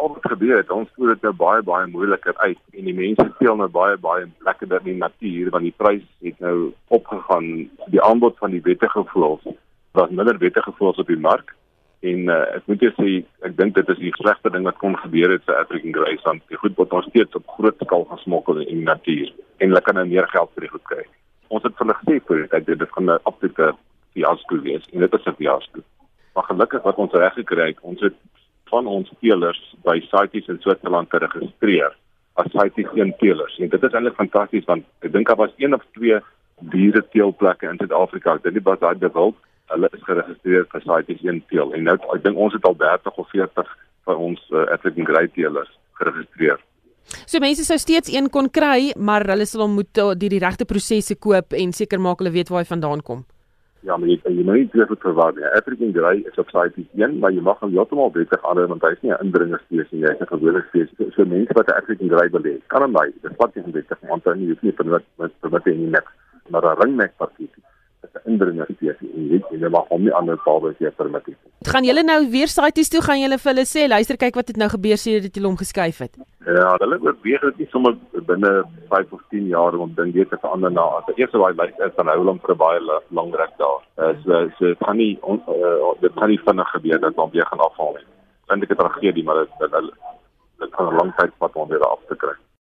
al wat gebeur het, ons voel dit nou baie baie moeiliker uit en die mense speel nou baie baie lekkerder in die natuur want die prys het nou opgegaan. Die aanbod van die wettige voëls was minder wettige voëls op die mark en uh, ek moet jou sê ek dink dit is die slegste ding wat kon gebeur het vir African Grey want die goed word nog steeds op groot skaal gesmokkel in die natuur en hulle kan nou meer geld vir die goed kry. Ons het vir hulle gesê vir dit dit gaan 'n absolute fiasco wees en dit is 'n fiasco. Maar gelukkig wat ons reg gekry het, ons het van ons teelers by CITES in Switserland geregistreer as CITES een teelers. En dit is eintlik fantasties want ek dink daar was een of twee diere teelplekke in Suid-Afrika. Dit is baie gewild. Hulle is geregistreer vir CITES een teel. En nou ek dink ons het al 30 of 40 van ons uh, African Grey teelers geregistreer. So mense sou steeds een kon kry, maar hulle sal hom moet uh, die, die regte prosesse koop en seker maak hulle weet waar hy vandaan kom. Ja, maar jy jy moet nie te veel verwag nie. African Grey is op site 1, maar jy mag hom heeltemal beter aanhou want hy is nie 'n indringerstees nie, hy is 'n gewone stees. So, mense wat 'n African Grey wil hê, kan hom by. Dit wat jy beter want dan jy nie vir wat wat jy nie net maar 'n ringnek partytjie. Dit is 'n indringerstees en jy jy mag hom nie ander taalbe gee vir met. Gaan julle nou weer sites toe gaan julle vir hulle sê, luister kyk wat het nou gebeur sê dit jy hom geskuif het. Ja, hulle oorweeg dit nie sommer binne 5 of 10 jaar om ding weer te verander na. As eers daai lys is dan hou hulle vir baie lang rek daar. Uh, so so kan nie on, uh, dit kan nie vinnig gebeur dat hom weer gaan afhaal nie. Vind ek 'n tragedie, maar dit dit, dit, dit kan 'n lang tyd vat om weer af.